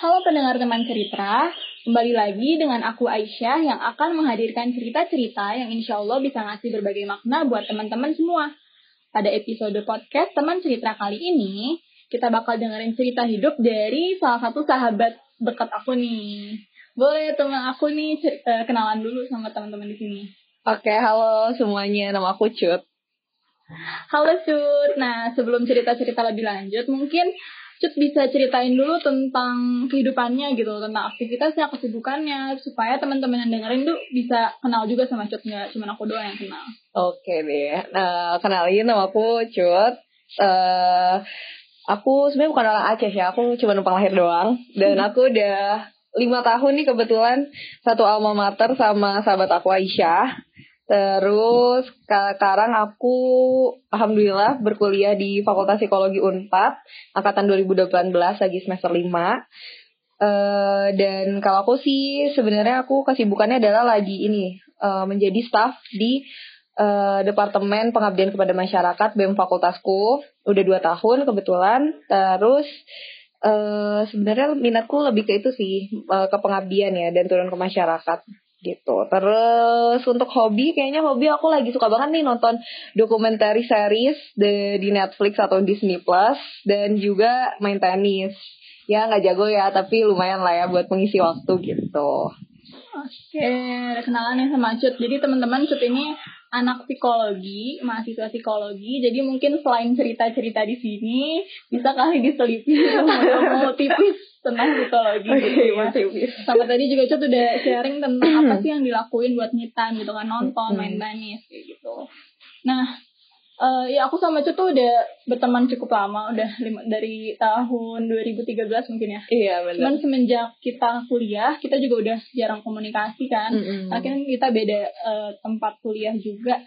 Halo pendengar teman cerita, kembali lagi dengan aku Aisyah yang akan menghadirkan cerita-cerita yang insya Allah bisa ngasih berbagai makna buat teman-teman semua. Pada episode podcast teman cerita kali ini, kita bakal dengerin cerita hidup dari salah satu sahabat dekat aku nih. Boleh teman aku nih eh, kenalan dulu sama teman-teman di sini. Oke, halo semuanya. Nama aku Cut. Halo Cut. Nah, sebelum cerita-cerita lebih lanjut, mungkin Cut bisa ceritain dulu tentang kehidupannya gitu, tentang aktivitasnya, kesibukannya, supaya teman-teman yang dengerin tuh bisa kenal juga sama Cut, nggak cuma aku doang yang kenal. Oke deh, nah kenalin nama aku Cut. Uh, aku sebenarnya bukan orang Aceh ya, aku cuma numpang lahir doang. Dan aku udah lima tahun nih kebetulan satu alma mater sama sahabat aku Aisyah. Terus sekarang aku alhamdulillah berkuliah di Fakultas Psikologi Unpad angkatan 2018 lagi semester 5. Uh, eh, dan kalau aku sih sebenarnya aku kesibukannya adalah lagi ini uh, menjadi staff di uh, Departemen Pengabdian kepada Masyarakat BEM Fakultasku udah dua tahun kebetulan. Terus uh, sebenarnya minatku lebih ke itu sih uh, ke pengabdian ya dan turun ke masyarakat gitu. Terus untuk hobi, kayaknya hobi aku lagi suka banget nih nonton dokumenter series di, di Netflix atau Disney Plus dan juga main tenis. Ya nggak jago ya, tapi lumayan lah ya buat mengisi waktu gitu. Oke, kenalan yang sama. Jadi teman-teman Cut ini anak psikologi, mahasiswa psikologi. Jadi mungkin selain cerita-cerita di sini, bisa kali diselipi mau tipis tentang psikologi okay, gitu ya. Tipis. Sama tadi juga Cut udah sharing tentang apa sih yang dilakuin buat nyitan gitu kan, nonton, main tenis kayak gitu. Nah, Uh, ya aku sama Cut tuh udah berteman cukup lama, udah lima, dari tahun 2013 mungkin ya. Iya benar. Cuman semenjak kita kuliah, kita juga udah jarang komunikasi kan. Mm -hmm. Akhirnya kita beda uh, tempat kuliah juga.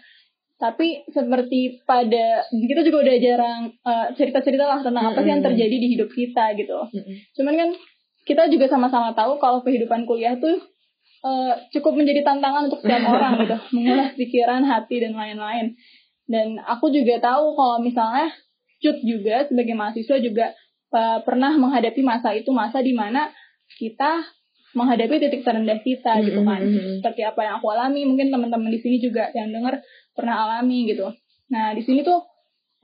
Tapi seperti pada kita juga udah jarang uh, cerita-cerita lah tentang mm -hmm. apa sih yang terjadi di hidup kita gitu. Mm -hmm. Cuman kan kita juga sama-sama tahu kalau kehidupan kuliah tuh uh, cukup menjadi tantangan untuk setiap orang gitu, mengulas pikiran, hati dan lain-lain dan aku juga tahu kalau misalnya Cut juga sebagai mahasiswa juga uh, pernah menghadapi masa itu masa di mana kita menghadapi titik terendah kita mm-hmm. gitu kan. seperti apa yang aku alami mungkin teman-teman di sini juga yang dengar pernah alami gitu. Nah di sini tuh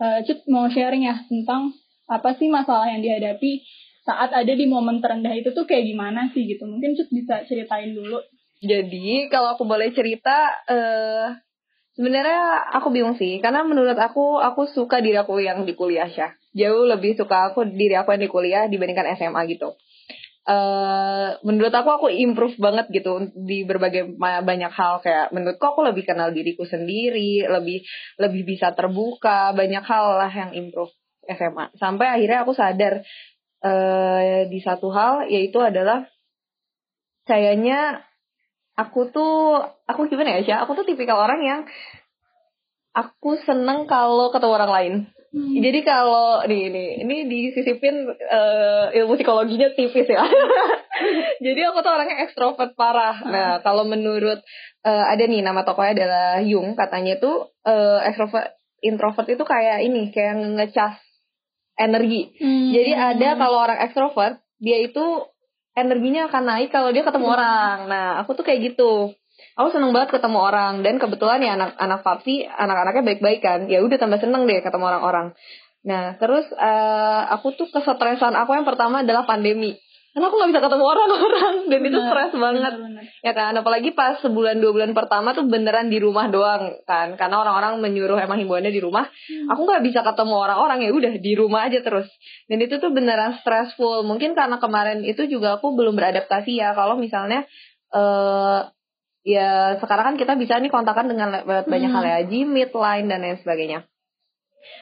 uh, Cut mau sharing ya tentang apa sih masalah yang dihadapi saat ada di momen terendah itu tuh kayak gimana sih gitu. Mungkin Cut bisa ceritain dulu. Jadi kalau aku boleh cerita uh, Sebenarnya aku bingung sih, karena menurut aku aku suka diri aku yang di kuliah ya. Jauh lebih suka aku diri aku yang di kuliah dibandingkan SMA gitu. Uh, menurut aku aku improve banget gitu di berbagai banyak hal kayak menurutku aku lebih kenal diriku sendiri, lebih lebih bisa terbuka, banyak hal lah yang improve SMA. Sampai akhirnya aku sadar uh, di satu hal yaitu adalah kayaknya aku tuh aku gimana ya sih aku tuh tipikal orang yang aku seneng kalau ketemu orang lain hmm. jadi kalau nih ini ini disisipin uh, ilmu psikologinya tipis ya jadi aku tuh orangnya ekstrovert parah hmm. nah kalau menurut uh, ada nih nama tokonya adalah Jung katanya tuh uh, ekstrovert introvert itu kayak ini kayak ngecas energi hmm. jadi ada kalau orang ekstrovert dia itu energinya akan naik kalau dia ketemu orang. Nah, aku tuh kayak gitu. Aku seneng banget ketemu orang dan kebetulan ya anak-anak Papsi anak-anaknya baik-baik kan. Ya udah tambah seneng deh ketemu orang-orang. Nah, terus uh, aku tuh kesetresan aku yang pertama adalah pandemi karena aku nggak bisa ketemu orang-orang. Dan bener, itu stres banget. bener, bener. ya kan apalagi pas sebulan dua bulan pertama tuh beneran di rumah doang kan. Karena orang-orang menyuruh emang himbauannya di rumah. Hmm. aku nggak bisa ketemu orang-orang ya udah di rumah aja terus. Dan itu tuh beneran stressful. Mungkin karena kemarin itu juga aku belum beradaptasi ya. Kalau misalnya uh, ya sekarang kan kita bisa nih kontakan dengan banyak hmm. hal ya. Meet, Line dan lain sebagainya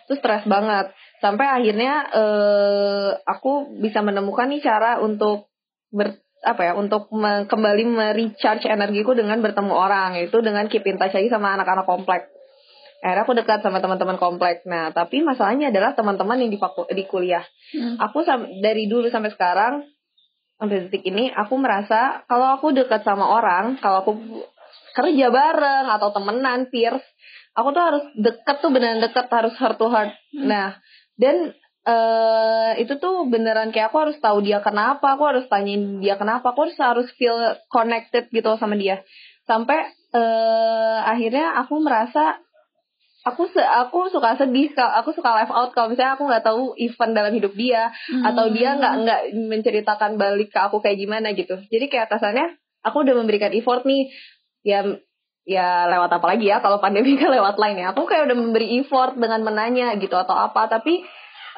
itu stres banget. Sampai akhirnya uh, aku bisa menemukan nih cara untuk ber apa ya untuk me, kembali merecharge energiku dengan bertemu orang itu dengan keep in touch lagi sama anak-anak komplek. Akhirnya aku dekat sama teman-teman komplek. Nah tapi masalahnya adalah teman-teman yang di, di kuliah. Hmm. aku dari dulu sampai sekarang sampai detik ini aku merasa kalau aku dekat sama orang kalau aku kerja bareng atau temenan peers aku tuh harus deket tuh benar deket harus heart to heart hmm. nah dan uh, itu tuh beneran kayak aku harus tahu dia kenapa, aku harus tanyain dia kenapa, aku harus harus feel connected gitu sama dia. Sampai uh, akhirnya aku merasa aku se aku suka sedih aku suka live out kalau misalnya aku nggak tahu event dalam hidup dia hmm. atau dia nggak nggak menceritakan balik ke aku kayak gimana gitu jadi kayak atasannya aku udah memberikan effort nih ya ya lewat apa lagi ya kalau pandemi kan lewat lain ya aku kayak udah memberi effort dengan menanya gitu atau apa tapi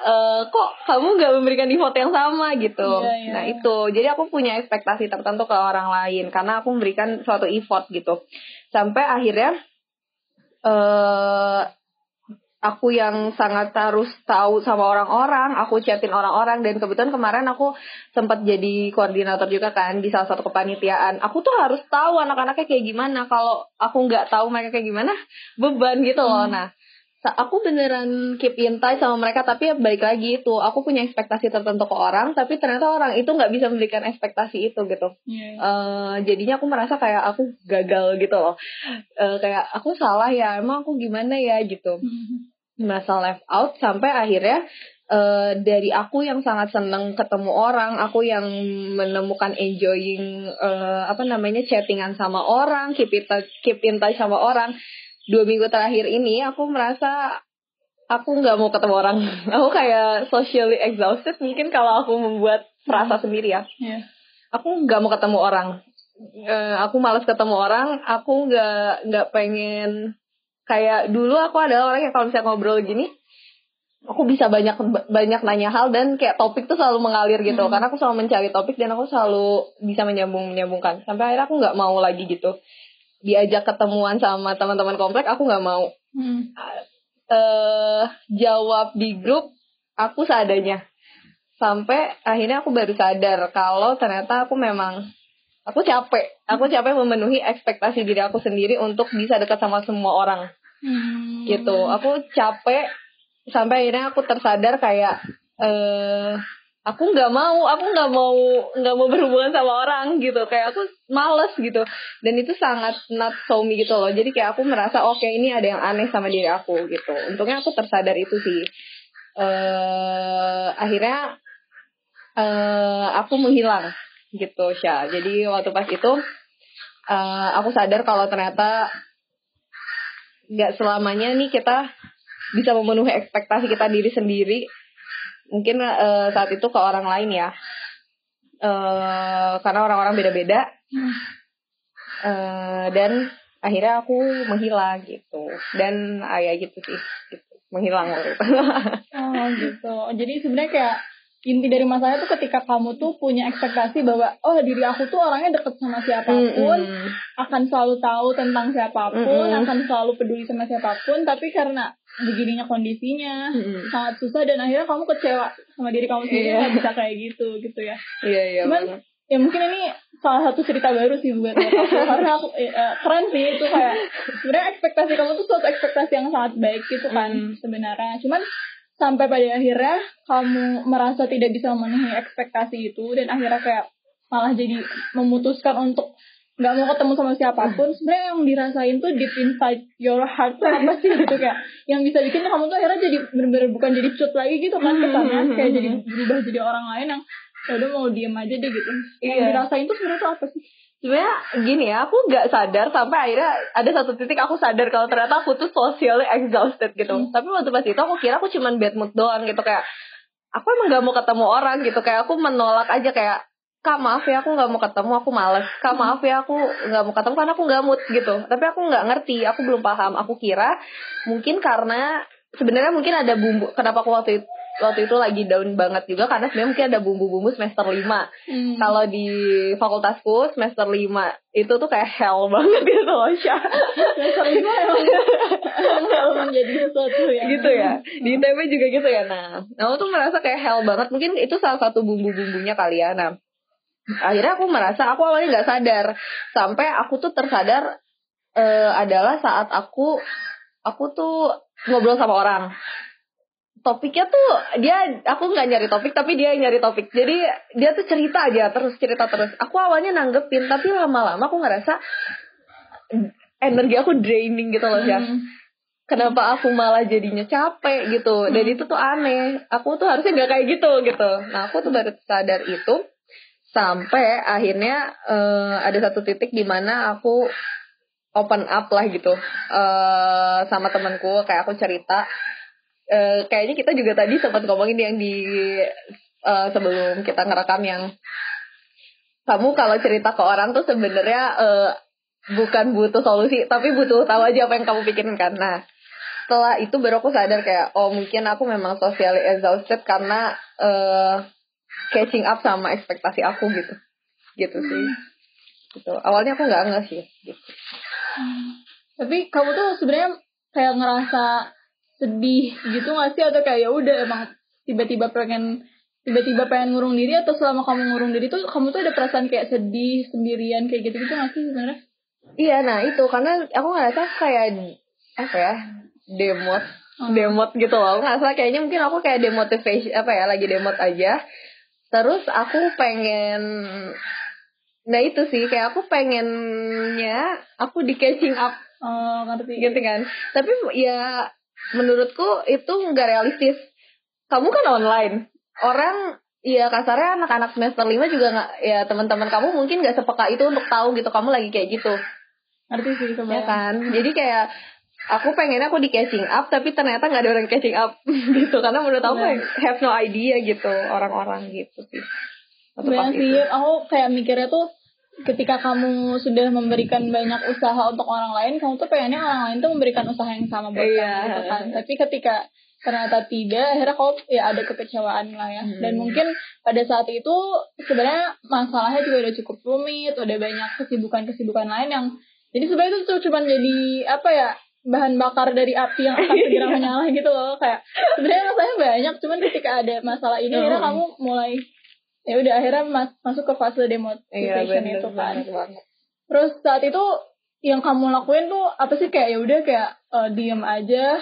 uh, kok kamu nggak memberikan effort yang sama gitu. Yeah, yeah. Nah itu, jadi aku punya ekspektasi tertentu ke orang lain karena aku memberikan suatu effort gitu. Sampai akhirnya uh, aku yang sangat harus tahu sama orang-orang, aku chatin orang-orang dan kebetulan kemarin aku sempat jadi koordinator juga kan di salah satu kepanitiaan. Aku tuh harus tahu anak-anaknya kayak gimana. Kalau aku nggak tahu mereka kayak gimana, beban gitu loh. Hmm. Nah, aku beneran keep in touch sama mereka tapi ya balik lagi itu aku punya ekspektasi tertentu ke orang tapi ternyata orang itu nggak bisa memberikan ekspektasi itu gitu yeah. uh, jadinya aku merasa kayak aku gagal gitu loh uh, kayak aku salah ya emang aku gimana ya gitu mm-hmm. Merasa left out sampai akhirnya Uh, dari aku yang sangat seneng ketemu orang, aku yang menemukan enjoying uh, apa namanya chattingan sama orang, keep in touch, keep in touch sama orang dua minggu terakhir ini aku merasa aku nggak mau ketemu orang. Aku kayak socially exhausted mungkin kalau aku membuat frasa sendiri ya. Yeah. Aku nggak mau ketemu orang. Uh, aku malas ketemu orang. Aku nggak nggak pengen kayak dulu aku adalah orang yang kalau misalnya ngobrol gini, aku bisa banyak banyak nanya hal dan kayak topik tuh selalu mengalir gitu. Hmm. Karena aku selalu mencari topik dan aku selalu bisa menyambung menyambungkan. Sampai akhirnya aku nggak mau lagi gitu diajak ketemuan sama teman-teman komplek aku nggak mau hmm. uh, jawab di grup aku seadanya sampai akhirnya aku baru sadar kalau ternyata aku memang aku capek aku capek memenuhi ekspektasi diri aku sendiri untuk bisa dekat sama semua orang hmm. gitu. Aku capek. Sampai akhirnya aku tersadar kayak eh aku nggak mau aku nggak mau nggak mau berhubungan sama orang gitu. Kayak aku males gitu. Dan itu sangat not so me gitu loh. Jadi kayak aku merasa oke okay, ini ada yang aneh sama diri aku gitu. Untungnya aku tersadar itu sih. Uh, akhirnya uh, aku menghilang gitu Sya jadi waktu pas itu uh, aku sadar kalau ternyata nggak selamanya nih kita bisa memenuhi ekspektasi kita diri sendiri. Mungkin uh, saat itu ke orang lain ya. Uh, karena orang-orang beda-beda. Uh, dan akhirnya aku menghilang gitu. Dan ayah gitu sih. Gitu. menghilang gitu. oh gitu. Jadi sebenarnya kayak inti dari masalahnya tuh ketika kamu tuh punya ekspektasi bahwa oh diri aku tuh orangnya deket sama siapa pun mm -hmm. akan selalu tahu tentang siapa pun mm -hmm. akan selalu peduli sama siapa pun tapi karena begininya kondisinya mm -hmm. sangat susah dan akhirnya kamu kecewa sama diri kamu sendiri yeah. bisa kayak gitu gitu ya iya yeah, iya yeah, cuman banget. ya mungkin ini salah satu cerita baru sih buat aku karena aku eh, eh, keren sih itu kayak sebenarnya ekspektasi kamu tuh suatu ekspektasi yang sangat baik gitu kan mm. sebenarnya cuman sampai pada akhirnya kamu merasa tidak bisa memenuhi ekspektasi itu dan akhirnya kayak malah jadi memutuskan untuk nggak mau ketemu sama siapa pun sebenarnya yang dirasain tuh deep inside your heart tuh apa sih gitu kayak yang bisa bikin kamu tuh akhirnya jadi bener-bener bukan jadi cut lagi gitu kan kesannya kayak jadi berubah jadi orang lain yang ya udah mau diem aja deh gitu. Yang iya. dirasain tuh sebenarnya tuh apa sih sebenarnya gini ya aku nggak sadar sampai akhirnya ada satu titik aku sadar kalau ternyata aku tuh socially exhausted gitu. Hmm. tapi waktu pas itu aku kira aku cuman bad mood doang gitu kayak aku emang nggak mau ketemu orang gitu. Kayak aku menolak aja kayak kak maaf ya aku nggak mau ketemu aku males. Kak maaf ya aku nggak mau ketemu karena aku nggak mood gitu. Tapi aku nggak ngerti aku belum paham. Aku kira mungkin karena sebenarnya mungkin ada bumbu kenapa aku waktu itu waktu itu lagi down banget juga karena sebenarnya mungkin ada bumbu-bumbu semester 5. Hmm. Kalau di fakultasku semester 5 itu tuh kayak hell banget gitu loh, Syah. semester 5 emang, hell menjadi sesuatu ya. Gitu ya. Di ITB juga gitu ya. Nah, aku tuh merasa kayak hell banget. Mungkin itu salah satu bumbu-bumbunya kali ya. Nah, akhirnya aku merasa aku awalnya nggak sadar sampai aku tuh tersadar uh, adalah saat aku aku tuh ngobrol sama orang topiknya tuh dia aku nggak nyari topik tapi dia nyari topik. Jadi dia tuh cerita aja terus cerita terus. Aku awalnya nanggepin tapi lama-lama aku ngerasa energi aku draining gitu loh ya hmm. kenapa aku malah jadinya capek gitu. Dan hmm. itu tuh aneh. Aku tuh harusnya nggak kayak gitu gitu. Nah aku tuh baru sadar itu sampai akhirnya uh, ada satu titik di mana aku open up lah gitu uh, sama temanku. Kayak aku cerita uh, kayaknya kita juga tadi sempat ngomongin yang di uh, sebelum kita ngerekam yang kamu kalau cerita ke orang tuh sebenarnya uh, bukan butuh solusi tapi butuh tahu aja apa yang kamu pikirin nah setelah itu baru aku sadar kayak oh mungkin aku memang socially exhausted karena uh, catching up sama ekspektasi aku gitu. Gitu sih. Gitu. Awalnya aku nggak nggak sih gitu. Hmm. tapi kamu tuh sebenarnya kayak ngerasa sedih gitu nggak sih? Atau kayak ya udah emang tiba-tiba pengen tiba-tiba pengen ngurung diri atau selama kamu ngurung diri tuh kamu tuh ada perasaan kayak sedih sendirian kayak gitu gitu nggak sih sebenarnya? Iya nah itu karena aku ngerasa kayak apa ya demot hmm. demot gitu loh. Nggak salah kayaknya mungkin aku kayak demotivation apa ya lagi demot aja. Terus aku pengen nah itu sih kayak aku pengennya aku di catching up. Oh ngerti. Gitu kan. Tapi ya menurutku itu nggak realistis. Kamu kan online. Orang ya kasarnya anak-anak semester 5 juga nggak ya teman-teman kamu mungkin nggak sepeka itu untuk tahu gitu kamu lagi kayak gitu. Ngerti sih ya kan? Jadi kayak aku pengennya aku di catching up tapi ternyata nggak ada orang catching up. Gitu karena menurut aku nah. have no idea gitu orang-orang gitu sih. Sebenarnya sih aku kayak mikirnya tuh ketika kamu sudah memberikan banyak usaha untuk orang lain kamu tuh pengennya orang lain tuh memberikan usaha yang sama buat yeah. kamu gitu kan tapi ketika ternyata tidak akhirnya kau ya ada kekecewaan lah ya hmm. dan mungkin pada saat itu sebenarnya masalahnya juga udah cukup rumit udah banyak kesibukan-kesibukan lain yang jadi sebenarnya itu tuh cuma jadi apa ya bahan bakar dari api yang akan segera menyala gitu loh kayak sebenarnya masalahnya banyak cuman ketika ada masalah ini akhirnya kamu mulai ya udah akhirnya mas masuk ke fase demotivation iya, itu kan terus saat itu yang kamu lakuin tuh apa sih kayak ya udah kayak uh, diem aja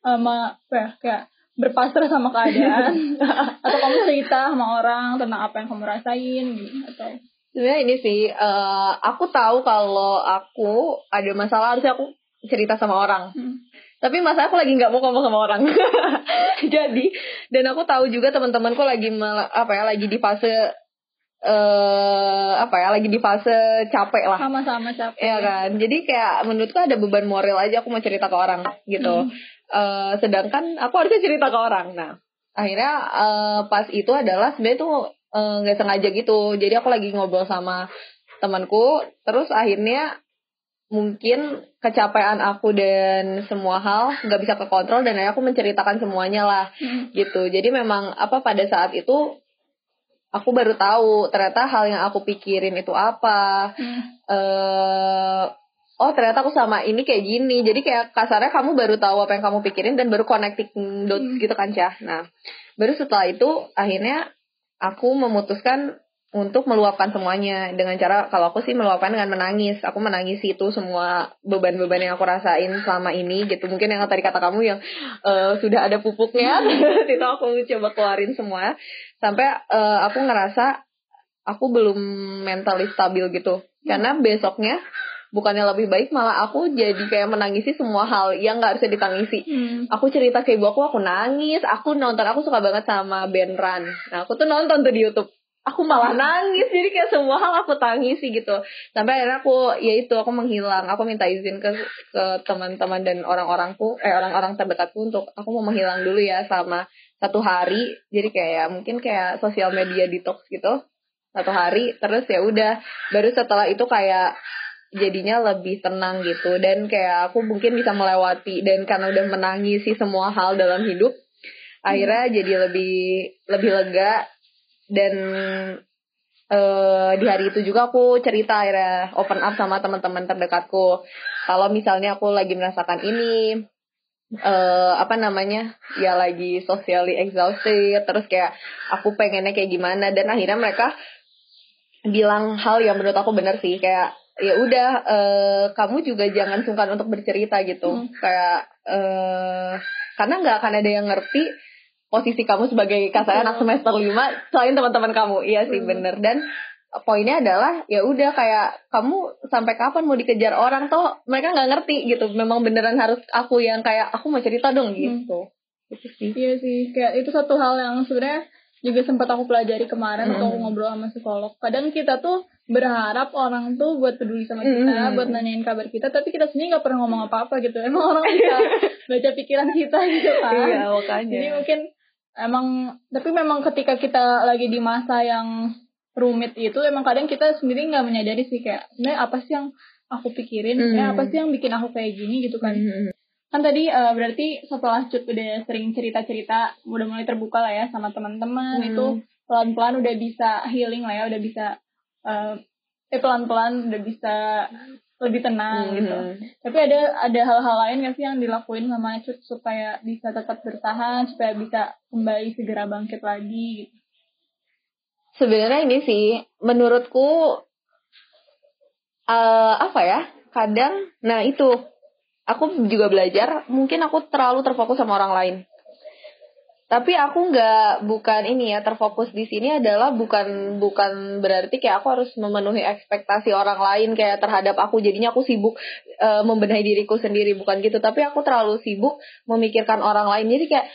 sama ya, kayak berpasrah sama keadaan atau kamu cerita sama orang tentang apa yang kamu rasain gitu atau sebenarnya ini sih uh, aku tahu kalau aku ada masalah harusnya aku cerita sama orang. Hmm. Tapi masa aku lagi nggak mau ngomong sama orang. Jadi dan aku tahu juga teman-temanku lagi apa ya lagi di fase uh, apa ya lagi di fase capek lah. Sama-sama capek. Ya kan. Jadi kayak menurutku ada beban moral aja aku mau cerita ke orang gitu. Hmm. Uh, sedangkan aku harusnya cerita ke orang. Nah, akhirnya uh, pas itu adalah sebenarnya tuh nggak uh, sengaja gitu. Jadi aku lagi ngobrol sama temanku, terus akhirnya mungkin kecapean aku dan semua hal nggak bisa kekontrol dan aku menceritakan semuanya lah hmm. gitu jadi memang apa pada saat itu aku baru tahu ternyata hal yang aku pikirin itu apa hmm. uh, oh ternyata aku sama ini kayak gini jadi kayak kasarnya kamu baru tahu apa yang kamu pikirin dan baru connecting dots hmm. gitu kan cah nah baru setelah itu akhirnya aku memutuskan untuk meluapkan semuanya. Dengan cara kalau aku sih meluapkan dengan menangis. Aku menangis itu semua beban-beban yang aku rasain selama ini gitu. Mungkin yang tadi kata kamu yang uh, sudah ada pupuknya. Itu aku coba keluarin semua. Sampai uh, aku ngerasa aku belum mentally stabil gitu. Karena besoknya bukannya lebih baik malah aku jadi kayak menangisi semua hal yang nggak bisa ditangisi. Hmm. aku cerita ke ibu aku aku nangis. Aku nonton aku suka banget sama Ben Run. Nah aku tuh nonton tuh di YouTube aku malah nangis jadi kayak semua hal aku tangisi gitu. Sampai akhirnya aku ya itu aku menghilang. Aku minta izin ke ke teman-teman dan orang-orangku eh orang-orang terdekatku untuk aku mau menghilang dulu ya sama satu hari. Jadi kayak mungkin kayak sosial media detox gitu satu hari. Terus ya udah baru setelah itu kayak jadinya lebih tenang gitu. Dan kayak aku mungkin bisa melewati dan karena udah menangisi semua hal dalam hidup akhirnya jadi lebih lebih lega dan uh, di hari itu juga aku cerita akhirnya open up sama teman-teman terdekatku. Kalau misalnya aku lagi merasakan ini uh, apa namanya ya lagi socially exhausted terus kayak aku pengennya kayak gimana. Dan akhirnya mereka bilang hal yang menurut aku benar sih kayak ya udah uh, kamu juga jangan sungkan untuk bercerita gitu. Hmm. kayak uh, karena nggak akan ada yang ngerti posisi kamu sebagai kasar anak semester 5 selain teman-teman kamu iya sih hmm. bener dan poinnya adalah ya udah kayak kamu sampai kapan mau dikejar orang tuh mereka nggak ngerti gitu memang beneran harus aku yang kayak aku mau cerita dong hmm. gitu hmm. itu sih iya sih kayak itu satu hal yang sebenarnya juga sempat aku pelajari kemarin hmm. waktu aku ngobrol sama psikolog kadang kita tuh berharap orang tuh buat peduli sama kita hmm. buat nanyain kabar kita tapi kita sendiri nggak pernah ngomong apa apa gitu emang orang bisa baca pikiran kita gitu kan iya makanya jadi mungkin emang tapi memang ketika kita lagi di masa yang rumit itu emang kadang kita sendiri nggak menyadari sih kayak sebenarnya apa sih yang aku pikirin mm. apa sih yang bikin aku kayak gini gitu kan mm. kan tadi uh, berarti setelah cut udah sering cerita cerita udah mulai terbuka lah ya sama teman-teman mm. itu pelan pelan udah bisa healing lah ya udah bisa uh, eh pelan pelan udah bisa lebih tenang mm. gitu. Tapi ada ada hal-hal lain gak sih yang dilakuin sama cut supaya bisa tetap bertahan supaya bisa kembali segera bangkit lagi gitu? Sebenarnya ini sih menurutku uh, apa ya kadang nah itu aku juga belajar mungkin aku terlalu terfokus sama orang lain tapi aku nggak bukan ini ya terfokus di sini adalah bukan bukan berarti kayak aku harus memenuhi ekspektasi orang lain kayak terhadap aku. Jadinya aku sibuk uh, membenahi diriku sendiri bukan gitu. Tapi aku terlalu sibuk memikirkan orang lain. Jadi kayak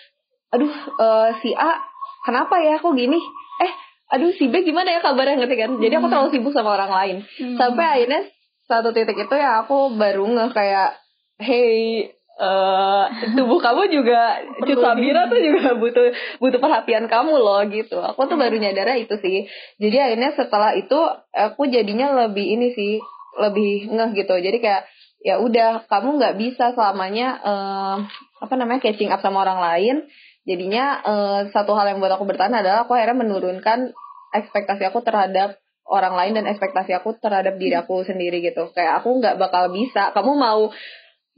aduh uh, si A kenapa ya aku gini? Eh aduh si B gimana ya kabarnya? Ngerti kan? Jadi aku hmm. terlalu sibuk sama orang lain. Hmm. sampai akhirnya satu titik itu ya aku baru nge kayak hey uh, tubuh kamu juga Sabira tuh juga butuh butuh perhatian kamu loh gitu. Aku tuh baru nyadar itu sih. Jadi akhirnya setelah itu aku jadinya lebih ini sih lebih ngeh gitu. Jadi kayak ya udah kamu nggak bisa selamanya uh, apa namanya catching up sama orang lain. Jadinya uh, satu hal yang buat aku bertahan adalah aku akhirnya menurunkan ekspektasi aku terhadap orang lain dan ekspektasi aku terhadap diri aku sendiri gitu. Kayak aku nggak bakal bisa. Kamu mau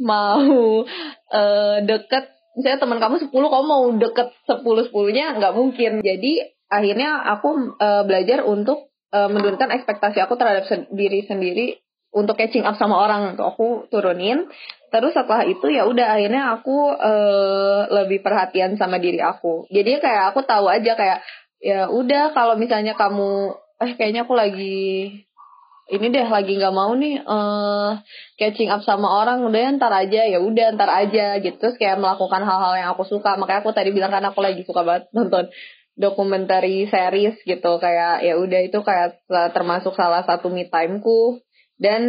mau uh, deket misalnya teman kamu 10 kamu mau deket 10 10-nya nggak mungkin. Jadi akhirnya aku uh, belajar untuk uh, menurunkan ekspektasi aku terhadap diri sendiri untuk catching up sama orang. Tuh aku turunin. Terus setelah itu ya udah akhirnya aku uh, lebih perhatian sama diri aku. Jadi kayak aku tahu aja kayak ya udah kalau misalnya kamu eh kayaknya aku lagi ini deh lagi nggak mau nih uh, catching up sama orang udah ya, ntar aja ya udah ntar aja gitu. Terus kayak melakukan hal-hal yang aku suka. Makanya aku tadi bilang kan aku lagi suka banget nonton dokumentari series gitu. Kayak ya udah itu kayak termasuk salah satu me timeku. Dan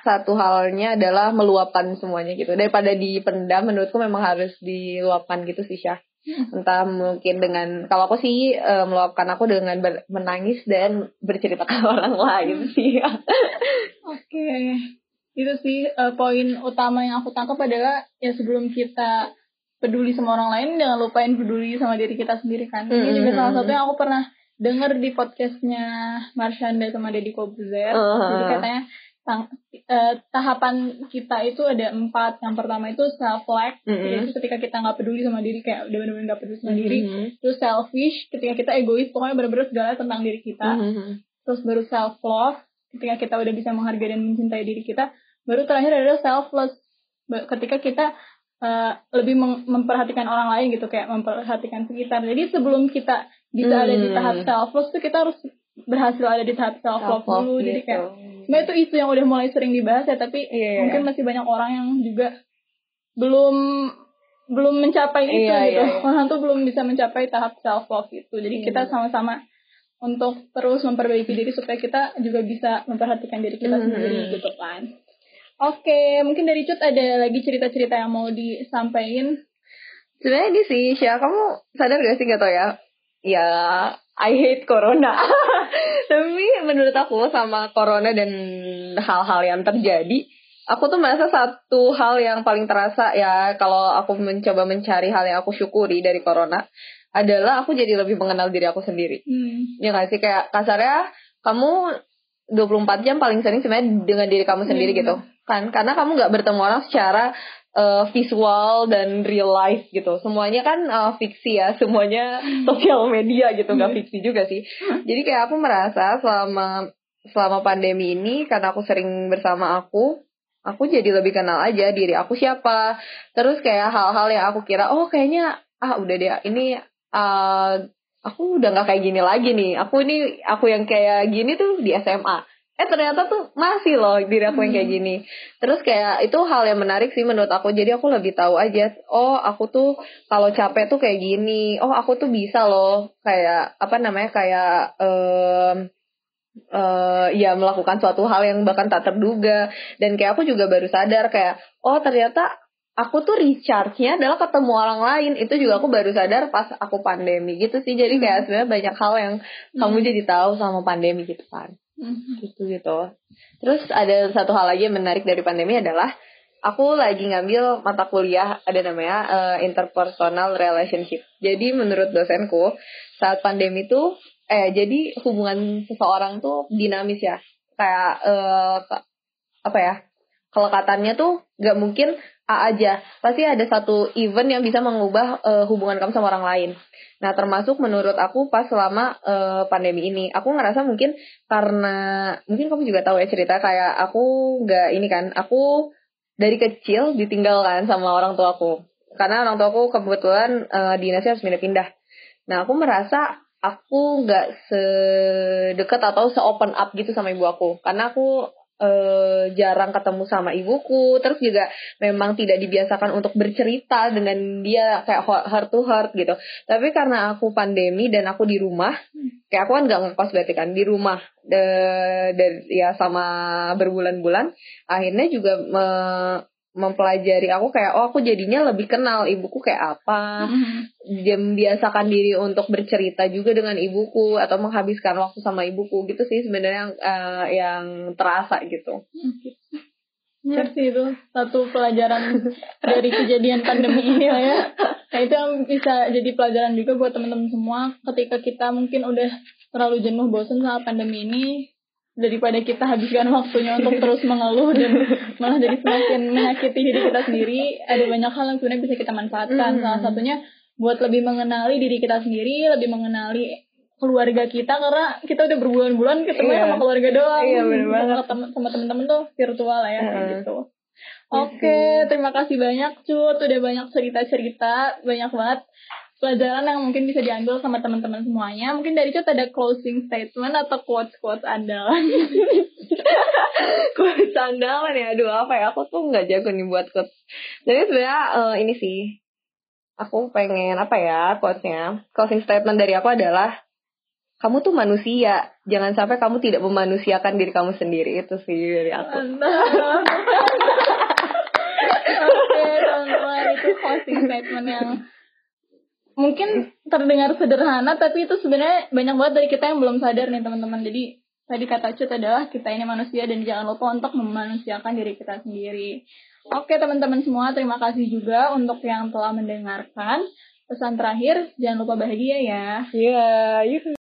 satu halnya adalah meluapkan semuanya gitu. Daripada dipendam menurutku memang harus diluapkan gitu sih Syah. Entah mungkin dengan kalau aku sih uh, meluapkan aku dengan ber, menangis dan bercerita ke orang lain sih oke okay. itu sih uh, poin utama yang aku tangkap adalah ya sebelum kita peduli sama orang lain jangan lupain peduli sama diri kita sendiri kan ini hmm. juga salah satu yang aku pernah dengar di podcastnya Marshanda sama Deddy Kobuzer uh -huh. jadi katanya uh, tahapan kita itu ada empat. Yang pertama itu self like, mm -hmm. jadi ketika kita nggak peduli sama diri kayak udah benar-benar nggak peduli sama mm -hmm. diri. Terus selfish, ketika kita egois, pokoknya benar-benar segala tentang diri kita. Mm -hmm. Terus baru self love, ketika kita udah bisa menghargai dan mencintai diri kita. Baru terakhir adalah selfless, ketika kita uh, lebih memperhatikan orang lain gitu kayak memperhatikan sekitar. Jadi sebelum kita bisa mm -hmm. ada di tahap selfless tuh kita harus berhasil ada di tahap self love dulu. Gitu. Jadi kayak sebenarnya itu isu yang udah mulai sering dibahas ya tapi yeah, iya. mungkin masih banyak orang yang juga belum belum mencapai itu yeah, gitu yeah, yeah. orang tuh belum bisa mencapai tahap self love itu jadi yeah. kita sama-sama untuk terus memperbaiki diri supaya kita juga bisa memperhatikan diri kita mm -hmm. sendiri gitu kan oke mungkin dari Cut ada lagi cerita-cerita yang mau disampaikan sebenarnya ini sih Syah kamu sadar gak sih gak tau ya ya I hate corona. Tapi menurut aku sama corona dan hal-hal yang terjadi, aku tuh merasa satu hal yang paling terasa ya kalau aku mencoba mencari hal yang aku syukuri dari corona adalah aku jadi lebih mengenal diri aku sendiri. Hmm. Ya gak sih kayak kasarnya kamu 24 jam paling sering sebenarnya dengan diri kamu sendiri hmm. gitu kan karena kamu nggak bertemu orang secara uh, visual dan real life gitu. Semuanya kan uh, fiksi ya, semuanya sosial media gitu, nggak fiksi juga sih. Jadi kayak aku merasa selama selama pandemi ini karena aku sering bersama aku, aku jadi lebih kenal aja diri aku siapa. Terus kayak hal-hal yang aku kira, oh kayaknya ah udah deh ini uh, aku udah nggak kayak gini lagi nih aku ini aku yang kayak gini tuh di SMA eh ternyata tuh masih loh diri aku yang kayak hmm. gini. Terus kayak itu hal yang menarik sih menurut aku. Jadi aku lebih tahu aja oh aku tuh kalau capek tuh kayak gini. Oh aku tuh bisa loh kayak apa namanya kayak um, uh, ya melakukan suatu hal yang bahkan tak terduga. Dan kayak aku juga baru sadar kayak oh ternyata aku tuh recharge-nya adalah ketemu orang lain. Itu juga aku baru sadar pas aku pandemi gitu sih. Jadi kayak hmm. sebenarnya banyak hal yang kamu hmm. jadi tahu sama pandemi gitu kan hmm. gitu gitu. Terus ada satu hal lagi yang menarik dari pandemi adalah aku lagi ngambil mata kuliah ada namanya uh, interpersonal relationship. Jadi menurut dosenku saat pandemi tuh eh jadi hubungan seseorang tuh dinamis ya. Kayak uh, apa ya kelekatannya tuh gak mungkin A aja pasti ada satu event yang bisa mengubah uh, hubungan kamu sama orang lain Nah, termasuk menurut aku pas selama uh, pandemi ini, aku ngerasa mungkin karena mungkin kamu juga tahu ya cerita kayak aku nggak ini kan, aku dari kecil ditinggalkan sama orang tua aku. Karena orang tua aku kebetulan uh, dinasnya harus pindah-pindah. Nah, aku merasa aku nggak sedekat atau se-open up gitu sama ibu aku. Karena aku uh, jarang ketemu sama ibuku. Terus juga memang tidak dibiasakan untuk bercerita dengan dia kayak heart to heart gitu. Tapi karena aku pandemi dan aku di rumah kayak aku kan nggak ngekos berarti kan di rumah dan ya sama berbulan-bulan akhirnya juga me, mempelajari. Aku kayak oh aku jadinya lebih kenal ibuku kayak apa. Mm-hmm. biasakan diri untuk bercerita juga dengan ibuku atau menghabiskan waktu sama ibuku. Gitu sih sebenarnya uh, yang terasa gitu. Ya sih itu satu pelajaran dari kejadian pandemi ini lah ya. Nah itu yang bisa jadi pelajaran juga buat teman-teman semua. Ketika kita mungkin udah terlalu jenuh bosan sama pandemi ini daripada kita habiskan waktunya untuk terus mengeluh dan malah jadi semakin menyakiti diri kita sendiri ada banyak hal yang sebenarnya bisa kita manfaatkan mm. salah satunya buat lebih mengenali diri kita sendiri lebih mengenali keluarga kita karena kita udah berbulan-bulan ketemu yeah. sama keluarga doang iya, bener banget. sama temen-temen tuh virtual ya mm. gitu Oke, okay, terima kasih banyak Cut, udah banyak cerita-cerita, banyak banget pelajaran yang mungkin bisa diambil sama teman-teman semuanya. Mungkin dari itu ada closing statement atau quotes-quotes andalan. quotes andalan ya, aduh apa ya, aku tuh nggak jago nih buat quotes. Jadi sebenarnya uh, ini sih, aku pengen apa ya quotesnya. Closing statement dari aku adalah, kamu tuh manusia, jangan sampai kamu tidak memanusiakan diri kamu sendiri itu sih dari aku. Oke, teman-teman itu closing statement yang mungkin terdengar sederhana tapi itu sebenarnya banyak banget dari kita yang belum sadar nih teman-teman. Jadi tadi kata Cut adalah kita ini manusia dan jangan lupa untuk memanusiakan diri kita sendiri. Oke teman-teman semua terima kasih juga untuk yang telah mendengarkan. Pesan terakhir jangan lupa bahagia ya. Iya yeah,